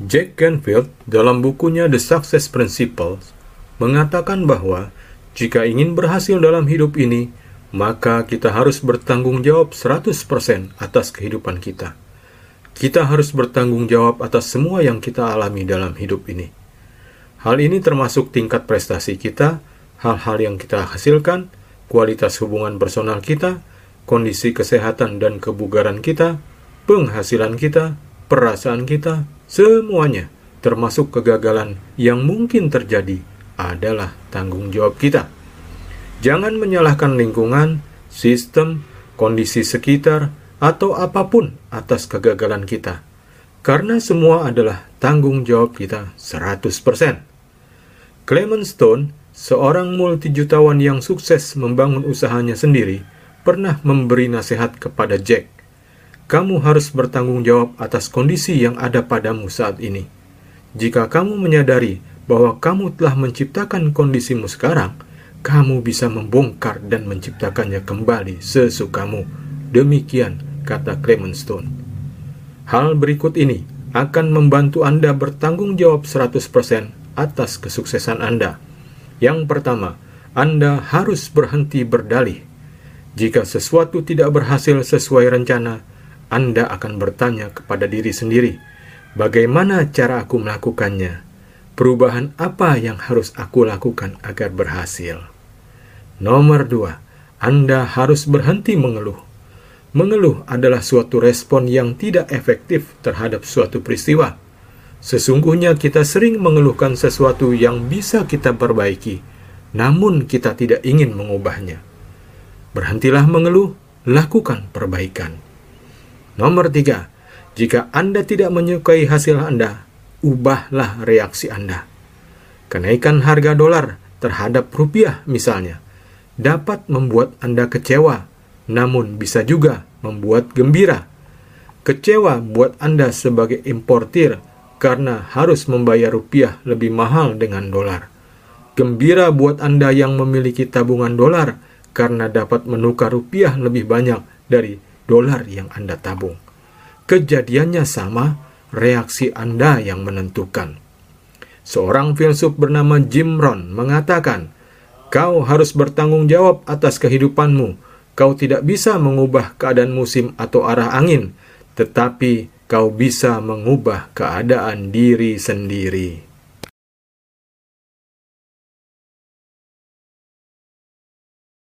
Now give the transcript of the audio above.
Jack Canfield dalam bukunya The Success Principles mengatakan bahwa jika ingin berhasil dalam hidup ini, maka kita harus bertanggung jawab 100% atas kehidupan kita. Kita harus bertanggung jawab atas semua yang kita alami dalam hidup ini. Hal ini termasuk tingkat prestasi kita, hal-hal yang kita hasilkan, kualitas hubungan personal kita, kondisi kesehatan dan kebugaran kita, penghasilan kita, perasaan kita, Semuanya, termasuk kegagalan yang mungkin terjadi, adalah tanggung jawab kita. Jangan menyalahkan lingkungan, sistem, kondisi sekitar, atau apa pun atas kegagalan kita. Karena semua adalah tanggung jawab kita 100%. Clement Stone, seorang multijutawan yang sukses membangun usahanya sendiri, pernah memberi nasihat kepada Jack kamu harus bertanggung jawab atas kondisi yang ada padamu saat ini. Jika kamu menyadari bahwa kamu telah menciptakan kondisimu sekarang, kamu bisa membongkar dan menciptakannya kembali sesukamu. Demikian kata Clement Stone. Hal berikut ini akan membantu Anda bertanggung jawab 100% atas kesuksesan Anda. Yang pertama, Anda harus berhenti berdalih. Jika sesuatu tidak berhasil sesuai rencana, anda akan bertanya kepada diri sendiri, bagaimana cara aku melakukannya? Perubahan apa yang harus aku lakukan agar berhasil? Nomor dua, Anda harus berhenti mengeluh. Mengeluh adalah suatu respon yang tidak efektif terhadap suatu peristiwa. Sesungguhnya kita sering mengeluhkan sesuatu yang bisa kita perbaiki, namun kita tidak ingin mengubahnya. Berhentilah mengeluh, lakukan perbaikan. Nomor tiga, jika Anda tidak menyukai hasil Anda, ubahlah reaksi Anda. Kenaikan harga dolar terhadap rupiah misalnya, dapat membuat Anda kecewa, namun bisa juga membuat gembira. Kecewa buat Anda sebagai importir karena harus membayar rupiah lebih mahal dengan dolar. Gembira buat Anda yang memiliki tabungan dolar karena dapat menukar rupiah lebih banyak dari dolar yang Anda tabung. Kejadiannya sama, reaksi Anda yang menentukan. Seorang filsuf bernama Jim Rohn mengatakan, "Kau harus bertanggung jawab atas kehidupanmu. Kau tidak bisa mengubah keadaan musim atau arah angin, tetapi kau bisa mengubah keadaan diri sendiri."